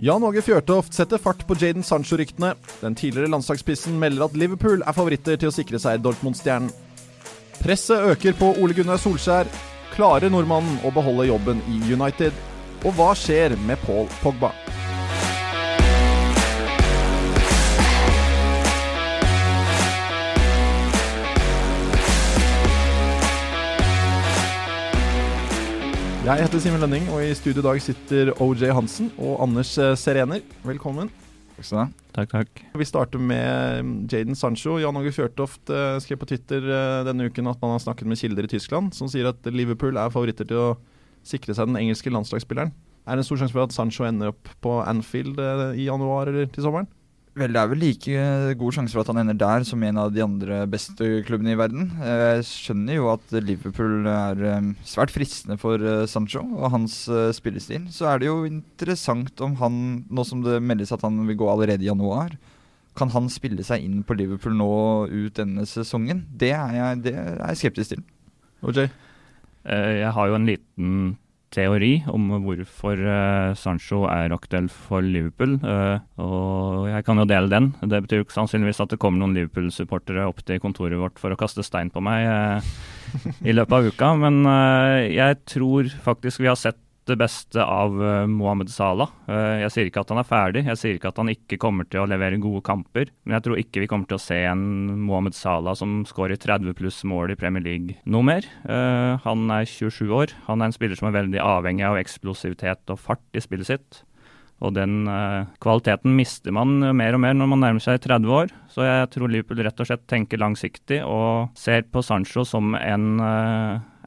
Jan Åge Fjørtoft setter fart på Jaden Sancho-ryktene. Den tidligere landslagsspissen melder at Liverpool er favoritter til å sikre seg Dortmund-stjernen. Presset øker på Ole Gunnar Solskjær. Klarer nordmannen å beholde jobben i United? Og hva skjer med Paul Pogba? Jeg heter Simen Lønning, og i studio i dag sitter OJ Hansen og Anders eh, Serener. Velkommen. Takk skal du ha. Takk, takk. Vi starter med mm, Jaden Sancho. Jan Åge Fjørtoft eh, skrev på Twitter eh, denne uken at man har snakket med kilder i Tyskland som sier at Liverpool er favoritter til å sikre seg den engelske landslagsspilleren. Er det en stor sjanse for at Sancho ender opp på Anfield i januar eller til sommeren? Vel, det er vel like god sjanse for at han ender der som en av de andre beste klubbene i verden. Jeg skjønner jo at Liverpool er eh, svært fristende for eh, Sancho og hans eh, spillestil. Så er det jo interessant om han, nå som det meldes at han vil gå allerede i januar, kan han spille seg inn på Liverpool nå ut denne sesongen? Det er jeg, det er jeg skeptisk til. OJ? Jeg har jo en liten teori om hvorfor uh, Sancho er aktuell for Liverpool, uh, og jeg kan jo dele den. Det betyr jo sannsynligvis at det kommer noen Liverpool-supportere opp til kontoret vårt for å kaste stein på meg uh, i løpet av uka, men jeg tror faktisk vi har sett det beste av uh, Mohammed Salah. Uh, jeg sier ikke at han er ferdig, jeg sier ikke at han ikke kommer til å levere gode kamper. Men jeg tror ikke vi kommer til å se en Mohammed Salah som skårer 30 pluss mål i Premier League noe mer. Uh, han er 27 år. Han er en spiller som er veldig avhengig av eksplosivitet og fart i spillet sitt. Og den kvaliteten mister man mer og mer når man nærmer seg 30 år. Så jeg tror Liverpool rett og slett tenker langsiktig og ser på Sancho som en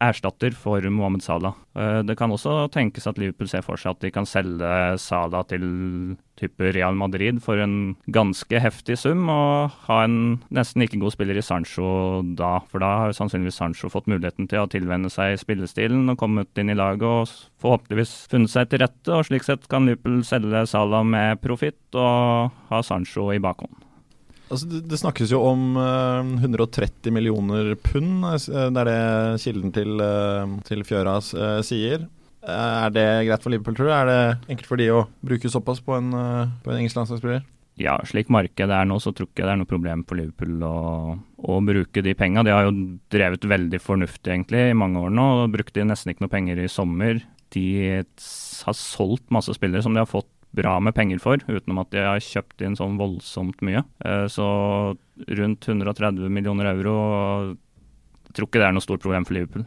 erstatter for Mohammed Salah. Eh, det kan også tenkes at Liverpool ser for seg at de kan selge Salah til type Real Madrid for en ganske heftig sum, og ha en nesten ikke god spiller i Sancho da. For da har sannsynligvis Sancho fått muligheten til å tilvenne seg spillestilen og kommet inn i laget og forhåpentligvis funnet seg til rette. og Slik sett kan Liverpool selge Salah med profitt og ha Sancho i bakhånd. Altså, det, det, snakkes jo om uh, eh, 130 millioner pund. Eh, det er det kilden til, uh, til Fjøra uh, sier. er det greit for Liverpool, tror du? Er det enkelt for de å bruke såpass på en, på en engelsk landslagsspiller? Ja, slik markedet er nå, så tror ikke det er noe problem for Liverpool å, å bruke de penga. De har jo drevet veldig fornuftig egentlig i mange år nå, og brukte nesten ikke noe penger i sommer. De har solgt masse spillere som de har fått bra med penger for, utenom at de har kjøpt inn sånn voldsomt mye. Eh, så rundt 130 millioner euro jeg tror ikke det er noe stort problem for Liverpool.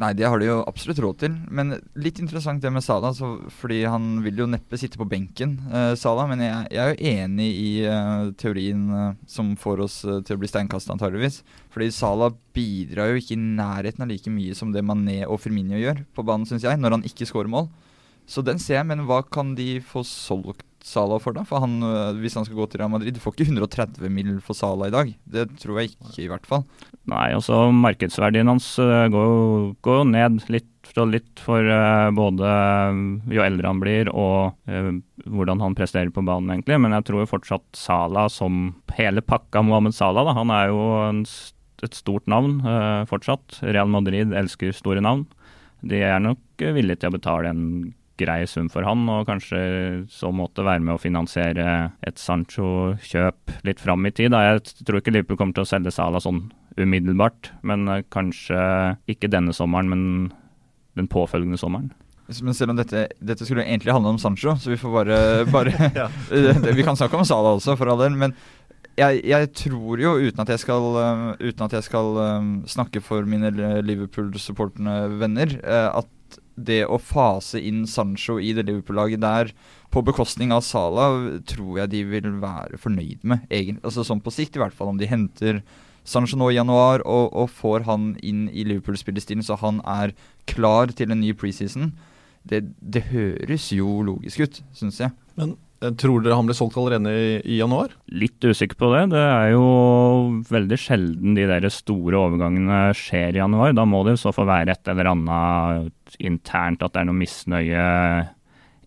Nei, det har de jo absolutt råd til. Men litt interessant det med Salah, fordi han vil jo neppe sitte på benken, eh, Salah. Men jeg, jeg, er jo enig i eh, teorien eh, som får oss til å bli steinkasta, antageligvis. Fordi Salah bidrar jo ikke i nærheten av like mye som det Mané og Firmino gjør på banen, syns jeg, når han ikke skårer mål. Så den ser jeg, men hva kan de få solgt Salah for, da? For han, øh, Hvis han skal gå til Real Madrid, du får ikke 130 mill. for Salah i dag. Det tror jeg ikke, i hvert fall. Nei, også markedsverdien hans øh, går jo, ned litt og litt for uh, både jo eldre han blir og hvordan han presterer på banen, egentlig. Men jeg tror fortsatt Salah som hele pakka Mohammed Salah, da. Han er jo en, et stort navn fortsatt. Real Madrid elsker store navn. De er nok villige til å betale en grei sum for han, og kanskje så måtte være med å finansiere et Sancho-kjøp litt fram i tid. Da. Jeg tror ikke Liverpool kommer til å selge Sala sånn umiddelbart, men eh, kanskje ikke denne sommeren, men den påfølgende sommeren. Men selv om dette, dette skulle egentlig handle om Sancho, så vi får bare, bare ja. Vi kan snakke om Sala også, for all del. Men jeg, jeg, tror jo, uten at jeg skal, uh, uten at jeg skal uh, snakke for mine Liverpool-supportende venner, at det å fase inn Sancho i det Liverpool-laget der på bekostning av Salah, tror jeg de vil være fornøyd med, egentlig. Altså Sånn på sikt, i hvert fall. Om de henter Sancho nå i januar og, og får han inn i Liverpool-spillestilen så han er klar til en ny preseason. Det, det høres jo logisk ut, syns jeg. Men tror dere han ble solgt allerede i, januar? Litt usikker på det. Det er jo veldig sjelden de der store overgangene skjer i januar. Da må det så få være et eller annet internt, at det er noe misnøye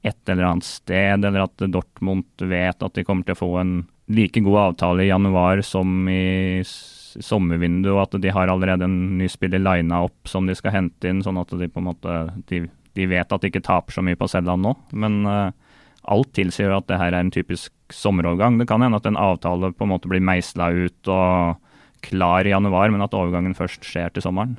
et eller annet sted, eller at Dortmund vet at de kommer til å få en like god avtale i januar som i sommervinduet, og at de har allerede en ny spiller lina opp som de skal hente inn, sånn at de på en måte de, de vet at de ikke taper så mye på å nå. Men uh, alt tilsier at det her er en typisk sommerovergang. Det kan hende at en avtale på en måte blir meisla ut og klar i januar, men at overgangen først skjer til sommeren.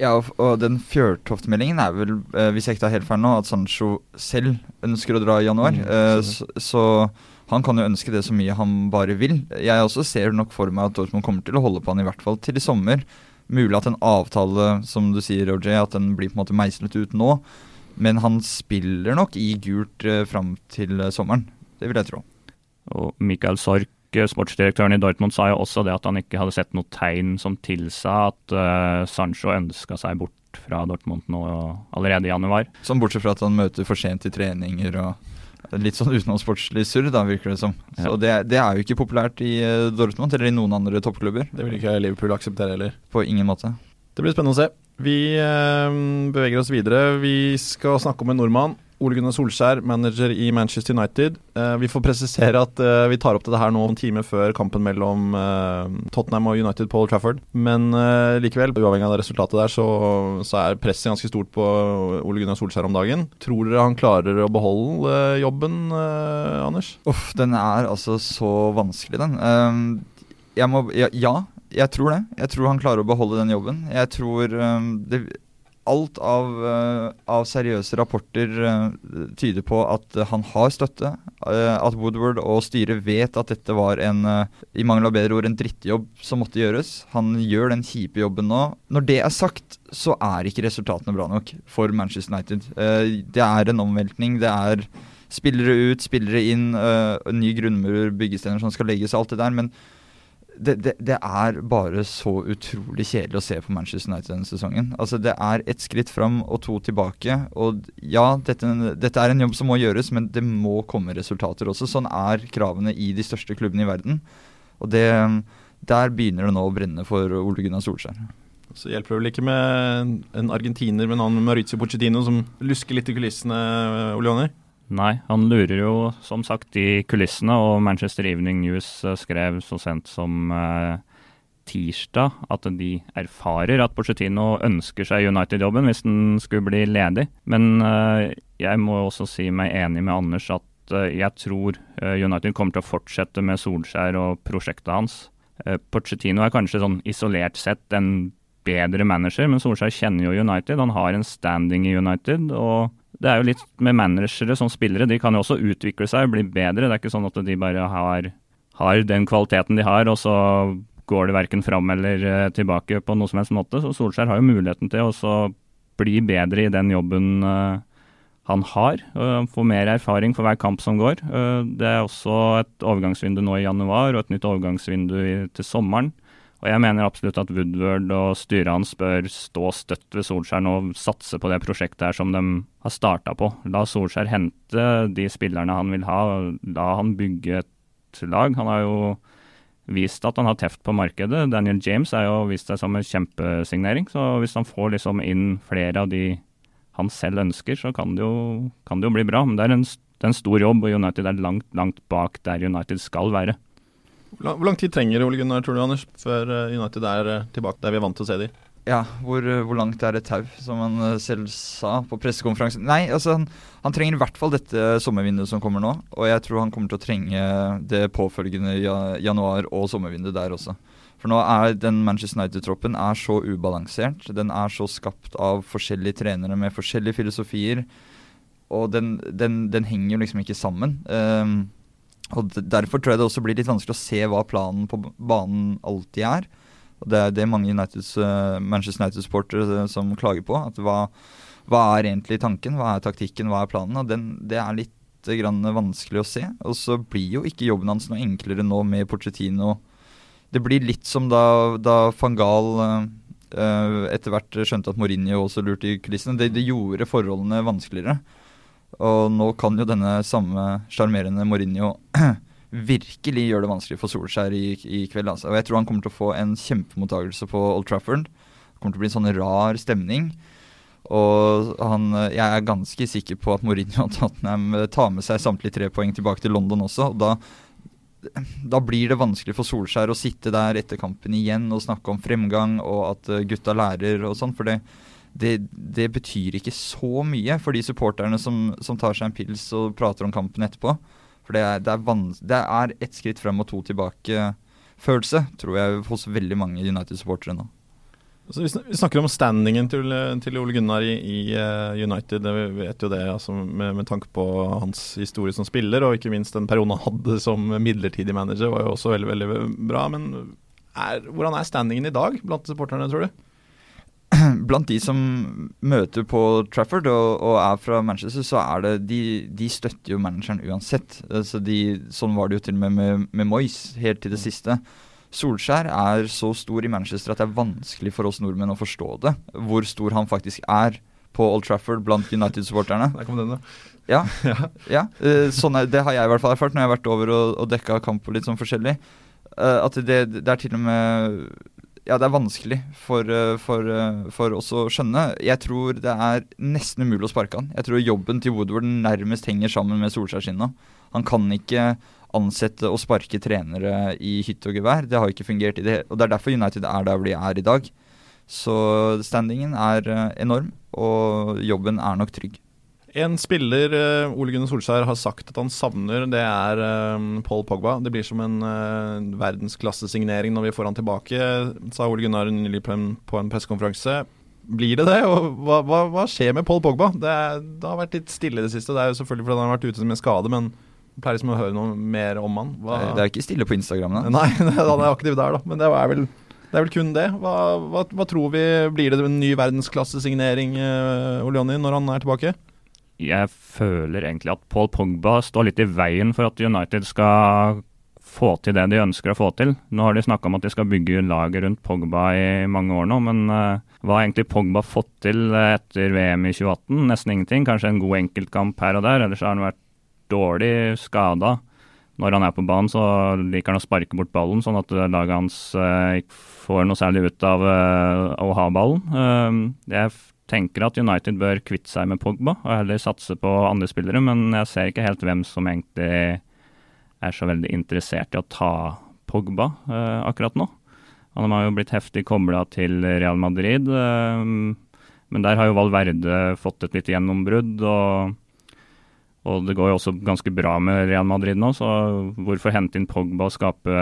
Ja, og, og den Fjørtoft-meldingen er vel, eh, hvis jeg ikke tar helt feil nå, at Sancho selv ønsker å dra i januar. Mm, Eh, så- så, så han kan jo ønske det så mye han bare vil. Jeg også ser nok for meg at Dortmund kommer til å holde på han i hvert fall til i sommer. Mulig at en avtale, som du sier, Roger, at den blir på en måte meislet ut nå. Men han spiller nok i gult eh, fram til eh, sommeren. Det vil jeg tro. Og Michael Sork, eh, sportsdirektøren i Dortmund, sa jo også det at han ikke hadde sett noe tegn som tilsa at uh, Sancho ønska seg bort fra Dortmund nå allerede i januar. Som bortsett fra at han møter for sent i treninger og litt sånn utenomsportslig surr, da, virker det som. Så det, det er jo ikke populært i Dortmund eller i noen andre toppklubber. Det vil ikke Liverpool akseptere heller. På ingen måte. Det blir spennende å se. Vi eh, beveger oss videre. Vi skal snakke om en nordmann. Ole Gunnar Solskjær, manager i Manchester United. Eh, vi får presisere at eh, vi tar opp dette her nå en time før kampen mellom Tottenham og United på Old Trafford. Men likevel, uavhengig av det resultatet der, så, så er presset ganske stort på Ole Gunnar Solskjær om dagen. Tror dere han klarer å beholde eh, jobben, Anders? Uff, den er altså så vanskelig, den. Um, må ja, jeg tror det. Jeg tror han klarer å beholde den jobben. Jeg tror um, det Alt av, uh, av seriøse rapporter uh, tyder på at uh, han har støtte. eh, at Woodward og styret vet at dette var en eh, i mangel av bedre ord, en drittjobb som måtte gjøres. Han gjør den kjipe jobben nå. Når det er sagt, så er ikke resultatene bra nok for Manchester United. Eh, det er en omveltning. Det er spillere ut, spillere inn, uh, ny grunnmur, byggestener som skal legges, alt det der. Men det, det, det er bare så utrolig kjedelig å se på Manchester United denne sesongen. Altså Det er ett skritt fram og to tilbake. Og ja, dette, dette er en jobb som må gjøres, men det må komme resultater også. Sånn er kravene i de største klubbene i verden. Og det, der begynner det nå å brenne for Ole Gunnar Solskjær. Så hjelper det vel ikke med en argentiner med navn Maurizio Pochettino som lusker litt i kulissene, Ole Jonny? Nei, han lurer jo som sagt i kulissene, og Manchester Evening News eh, skrev så sent som eh, tirsdag at de erfarer at Pochettino ønsker seg United-jobben hvis den skulle bli ledig. Men eh, jeg må også si meg enig med Anders at eh, jeg tror eh, United kommer til å fortsette med Solskjær og prosjektet hans. Pochettino er kanskje sånn isolert sett en bedre manager, men Solskjær kjenner jo United. Han har en standing i United. og det er jo litt med managere som spillere. De kan jo også utvikle seg og bli bedre. Det er ikke sånn at de bare har, har den kvaliteten de har, og så går det verken fram eller eh, tilbake på noe som helst måte. Så Solskjær har jo muligheten til å bli bedre i den jobben eh, han har. Uh, få mer erfaring for hver kamp som går. Eh, det er også et overgangsvindu nå i januar og et nytt overgangsvindu til sommeren. Og jeg mener absolutt at Woodward og styret hans bør stå støtt ved Solskjær nå og satse på det prosjektet her som de har starta på. La Solskjær hente de spillerne han vil ha, la han bygge et lag. Han har jo vist at han har teft på markedet. Daniel James er jo vist seg som en kjempesignering. Så hvis han får liksom inn flere av de han selv ønsker, så kan det jo, kan det jo bli bra. Men det er, en, det er en stor jobb, og United er langt, langt bak der United skal være. Hvor lang, tid trenger Ole Gunnar, tror du, Anders, før eh, United er eh, tilbake der vi er vant til å se dem? Ja, hvor, øh, hvor langt er et tau, som han selv sa på pressekonferansen. Nei, altså han, han trenger i hvert fall dette sommervinduet som kommer nå. Og jeg tror han kommer til å trenge det påfølgende januar- og sommervinduet der også. For nå er den Manchester United-troppen er så ubalansert. Den er så skapt av forskjellige trenere med forskjellige filosofier. Og den, den, den henger jo liksom ikke sammen. Um, og Derfor tror jeg det også blir litt vanskelig å se hva planen på banen alltid er. Og Det er det mange Uniteds, uh, Manchester United-sportere uh, som klager på. at hva, hva, er egentlig tanken, hva er taktikken, hva er planen? og den, Det er litt grann vanskelig å se. Og så blir jo ikke jobben hans noe enklere nå med Porcetino. Det blir litt som da, da van Gaal etter hvert skjønte at Mourinho også lurte i kulissene. Det, det gjorde forholdene vanskeligere. Og nå kan jo denne samme sjarmerende Mourinho virkelig gjøre det vanskelig for Solskjær i, i kveld. Altså. Og jeg tror han kommer til å få en kjempemottagelse på Old Trafford. Det kommer til å bli en sånn rar stemning. Og han, jeg er ganske sikker på at Mourinho og Tottenham tar med seg samtlige tre poeng tilbake til London også. og da da blir det vanskelig for Solskjær å sitte der etter kampen igjen og snakke om fremgang og at gutta lærer og sånn. For det, det, det, betyr ikke så mye for de supporterne som, som, tar seg en pils og prater om kampen etterpå. For det er, det er, er ett skritt frem og to tilbake-følelse, tror jeg, hos veldig mange United-supportere nå. Altså, vi snakker om standingen til, til Ole Gunnar i, i uh, United. Vi vet jo det altså, med, med, tanke på hans historie som spiller, og ikke minst den perioden han hadde som midlertidig manager, var jo også veldig veldig bra. Men er, hvordan er standingen i dag blant supporterne, tror du? blant de som møter på Trafford og, og, er fra Manchester, så er det de, de støtter jo manageren uansett. Altså de, sånn var det jo til og med med, med Moyes helt til det mm. siste. Solskjær er så stor i Manchester at det er vanskelig for oss nordmenn å forstå det. Hvor stor han faktisk er på Old Trafford blant United-supporterne. Der kom den, da. Ja, ja. Uh, sånn er, det har jeg i hvert fall erfart når jeg har vært over og, og dekka kamper litt sånn forskjellig. Uh, at det, det, er til og med ja, det er vanskelig for, eh, for, eh, for, oss å skjønne. Jeg tror det er nesten umulig å sparke han. Jeg tror jobben til Woodward nærmest henger sammen med Solskjær Han kan ikke ansette og sparke trenere i hytte og gevær. Det har ikke fungert i det. Og det er derfor United er der de er i dag. Så standingen er eh, enorm, og jobben er nok trygg. En spiller uh, Ole Gunnar Solskjær har sagt at han savner, det er uh, Paul Pogba. Det blir som en uh, verdensklassesignering når vi får han tilbake, sa Ole Gunnar nylig på en, på en pressekonferanse. Blir det det? Og hva, hva, hva skjer med Paul Pogba? Det, er, det, har vært litt stille i det siste. Det er jo selvfølgelig fordi han har vært ute med skade, men jeg pleier liksom å høre noe mer om han. Hva... Det er ikke stille på Instagram, da. Nei, han er aktiv der, da. Men det er vel, det er vel kun det. Hva, hva, hva, tror vi Blir det en ny verdensklassesignering, uh, Olioni, når han er tilbake? Jeg føler egentlig at Paul Pogba står litt i veien for at United skal få til det de ønsker å få til. Nå har de snakka om at de skal bygge laget rundt Pogba i mange år nå, men uh, hva har egentlig Pogba fått til etter VM i 2018? Nesten ingenting. Kanskje en god enkeltkamp her og der, ellers har han vært dårlig skada. Når han er på banen, så liker han å sparke bort ballen, sånn at laget hans uh, ikke får noe særlig ut av uh, å ha ballen. jeg tenker at United bør kvitte seg med Pogba og heller satse på andre spillere, men jeg ser ikke helt hvem som egentlig er så veldig interessert i å ta Pogba uh, akkurat nå. Han har jo blitt heftig kobla til Real Madrid, uh, men der har jo Valverde fått et lite gjennombrudd. Og, og, det går jo også ganske bra med Real Madrid nå, så hvorfor hente inn Pogba og skape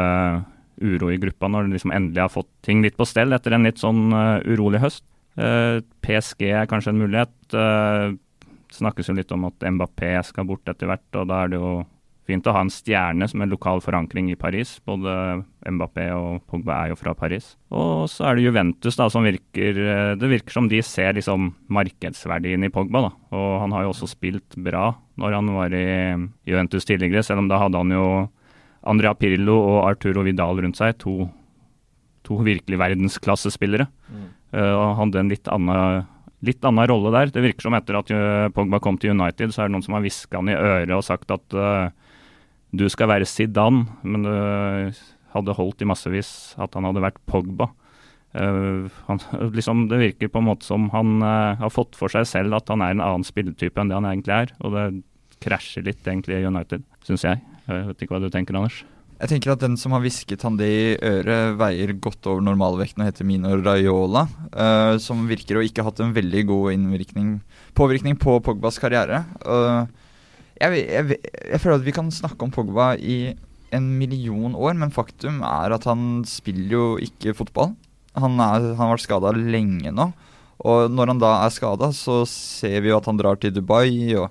uro i gruppa når de liksom endelig har fått ting litt på stell etter en litt sånn uh, urolig høst? Eh, PSG er kanskje en mulighet. Det eh, snakkes jo litt om at Mbappé skal bort etter hvert, og da er det jo fint å ha en stjerne som en lokal forankring i Paris. Både Mbappé og Pogba er jo fra Paris. Og så er det Juventus da, som virker eh, Det virker som de ser liksom markedsverdien i Pogba. da. Og han har jo også spilt bra når han var i Juventus tidligere, selv om da hadde han jo Andrea Pirlo og Arturo Vidal rundt seg. To, to virkelig verdensklassespillere. Mm. Uh, og hadde en litt annen, litt annen rolle der. Det virker som etter at eh, Pogba kom til United, så er det noen som har hviska han i øret og sagt at uh, du skal være Zidane, men det hadde holdt i massevis at han hadde vært Pogba. Uh, han, liksom, det virker på en måte som han har fått for seg selv at han er en annen spilletype enn det han egentlig er. Og det krasjer litt egentlig i United, syns jeg. Jeg vet ikke hva du tenker, Anders? Jeg tenker at Den som har hvisket han det i øret, veier godt over normalvekten og heter Mino Raiola. Uh, som virker å ikke ha hatt en veldig god påvirkning på Pogbas karriere. Uh, jeg, jeg, jeg, føler at vi kan snakke om Pogba i en million år, men faktum er at han spiller jo ikke fotball. Han, er, han har vært skada lenge nå. Og når han da er skada, så ser vi jo at han drar til Dubai. og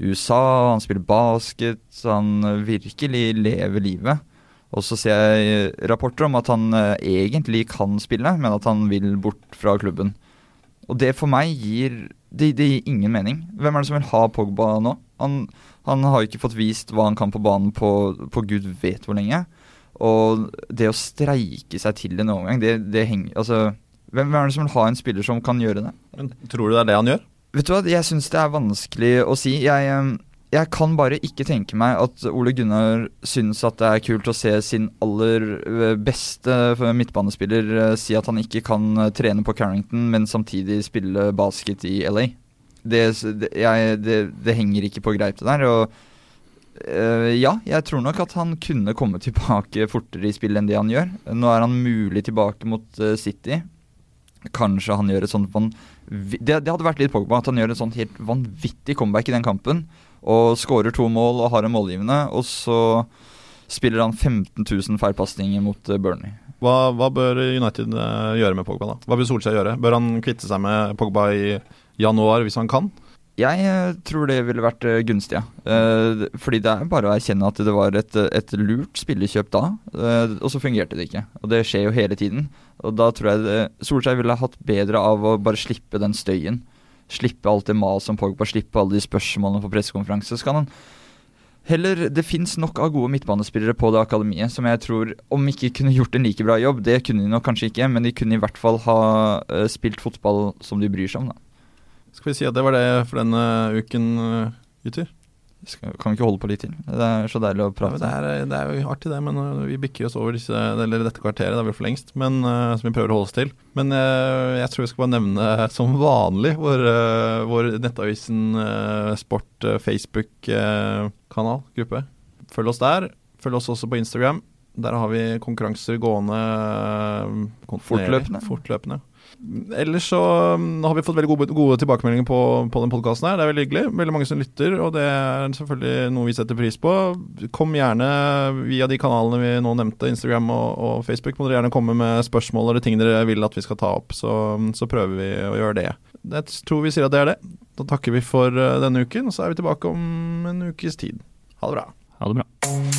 USA, han spiller basket, han virkelig lever livet. Og så ser jeg rapporter om at han eh, egentlig kan spille, men at han vil bort fra klubben. Og det for meg gir det, det gir ingen mening. Hvem er det som vil ha Pogba nå? Han, han har ikke fått vist hva han kan på banen på, på gud vet hvor lenge. Og det å streike seg til en overgang, det, det henger Altså, hvem er det som vil ha en spiller som kan gjøre det? Men Tror du det er det han gjør? Vet du hva, jeg syns det er vanskelig å si. Jeg, jeg, kan bare ikke tenke meg at Ole Gunnar syns at det er kult å se sin aller beste midtbanespiller si at han ikke kan trene på Carrington, men samtidig spille basket i LA. Det, jeg, det, det henger ikke på greip, det der. Og ja, jeg tror nok at han kunne komme tilbake fortere i spill enn det han gjør. Nå er han mulig tilbake mot City. Kanskje han gjør et sånt det, det, hadde vært litt Pogba at han gjør et sånt helt vanvittig comeback i den kampen. Og skårer to mål og har en målgivende, og så spiller han 15 000 feilpasninger mot eh, Burnley. Hva, hva, bør United eh, gjøre med Pogba, da? Hva bør Solskjær gjøre? Bør han kvitte seg med Pogba i januar hvis han kan? Jeg eh, tror det ville vært gunstig, ja. fordi det er bare å erkjenne at det var et, et lurt spillekjøp da, og så fungerte det ikke. Og det skjer jo hele tiden. Og da tror jeg det, Solskjær ville hatt bedre av å bare slippe den støyen. Slippe alt det maset om Pogba, slippe alle de spørsmålene på pressekonferanse. Så kan han Heller, Det fins nok av gode midtbanespillere på det akademiet som jeg tror, om ikke kunne gjort en like bra jobb, det kunne de nok kanskje ikke, men de kunne i hvert fall ha spilt fotball som de bryr seg om. da. Skal vi si at det var det for denne uken, uh, gutter? Skal, kan vi ikke holde på litt til? Det er så deilig å prate. Ja, det, er, det, er, jo artig, det, men uh, vi bikker oss over disse, dette kvarteret. Det er vel for lengst, men, uh, som vi prøver å holde oss til. Men uh, jeg tror vi skal bare nevne som vanlig vår, vår Nettavisen Sport Facebook-kanal, gruppe. Følg oss der. Følg oss også på Instagram. Der har vi konkurranser gående fortløpende. fortløpende. Ellers så um, har vi fått veldig gode, gode tilbakemeldinger på, på den podkasten her. Det er veldig hyggelig. Veldig mange som lytter, og det er selvfølgelig noe vi setter pris på. Kom gjerne via de kanalene vi nå nevnte, Instagram og, og Facebook. Må dere gjerne komme med spørsmål eller ting dere vil at vi skal ta opp, så, så prøver vi å gjøre det. Jeg tror vi sier at det er det. Da takker vi for uh, denne uken, og så er vi tilbake om en ukes tid. Ha det bra. Ha det bra.